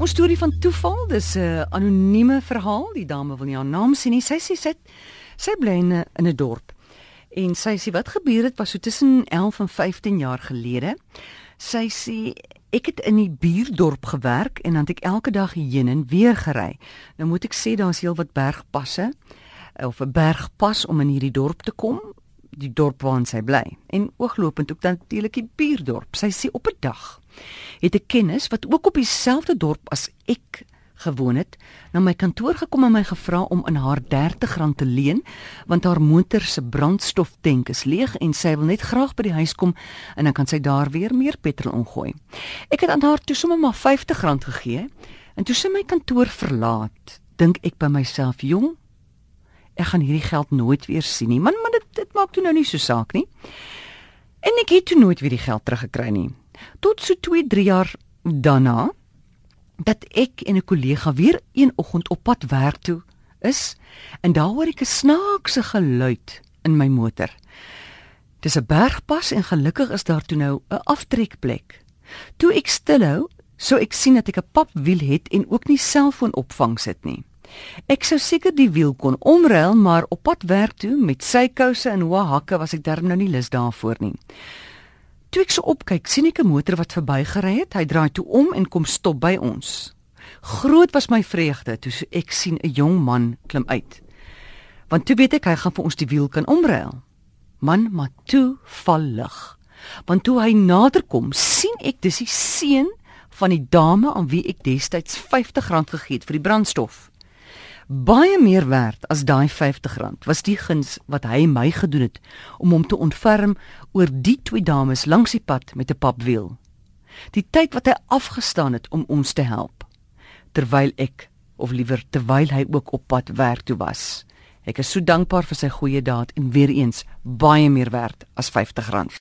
Ons storie van toeval, dis 'n anonieme verhaal. Die dame wil nie haar naam sê nie. Sy sê sy sy bly in 'n dorp. En sy sê wat gebeur het was so tussen 11 en 15 jaar gelede. Sy sê ek het in die buurdorp gewerk en dan het ek elke dag heen en weer gery. Nou moet ek sê daar's heelwat bergpasse of 'n bergpas om in hierdie dorp te kom die dorp waar sy bly en ooglopend ook dan natuurlik die buurdorp. Sy sê op 'n dag het 'n kennis wat ook op dieselfde dorp as ek gewoon het, na my kantoor gekom en my gevra om in haar R30 te leen want haar motor se brandstoftank is leeg en sy wil net graag by die huis kom en dan kan sy daar weer meer petrol ingooi. Ek het aan haar toe sommer maar R50 gegee en toe sy my kantoor verlaat, dink ek by myself, "Jong, ek gaan hierdie geld nooit weer sien nie." Man, man dit, dit maak toe nou nie so saak nie. En ek het toe nooit weer die geld teruggekry nie tot so 2, 3 jaar daarna dat ek en 'n kollega weer een oggend op pad werk toe is en daar hoor ek 'n snaakse geluid in my motor. Dis 'n bergpas en gelukkig is daar toe nou 'n aftrekplek. Toe ek stilhou, so ek sien dat ek 'n papwiel het en ook nie selfoonopvang sit nie. Ek sou seker die wiel kon omruil, maar op pad werk toe met sy kouse en hoë hakke was ek darm nou nie lus daarvoor nie. Toe ek so opkyk, sien ek 'n motor wat verbygery het. Hy draai toe om en kom stop by ons. Groot was my vreugde toe ek sien 'n jong man klim uit. Want toe weet ek hy gaan vir ons die wiel kan omruil. Man, maar toe val lig. Want toe hy naderkom, sien ek dis die seun van die dame aan wie ek destyds R50 gegee het vir die brandstof baie meer werd as daai R50 was die guns wat hy my gedoen het om hom te ontferm oor die twee dames langs die pad met 'n papwiel. Die tyd wat hy afgestaan het om ons te help terwyl ek of liewer terwyl hy ook op pad werk toe was. Ek is so dankbaar vir sy goeie daad en weer eens baie meer werd as R50.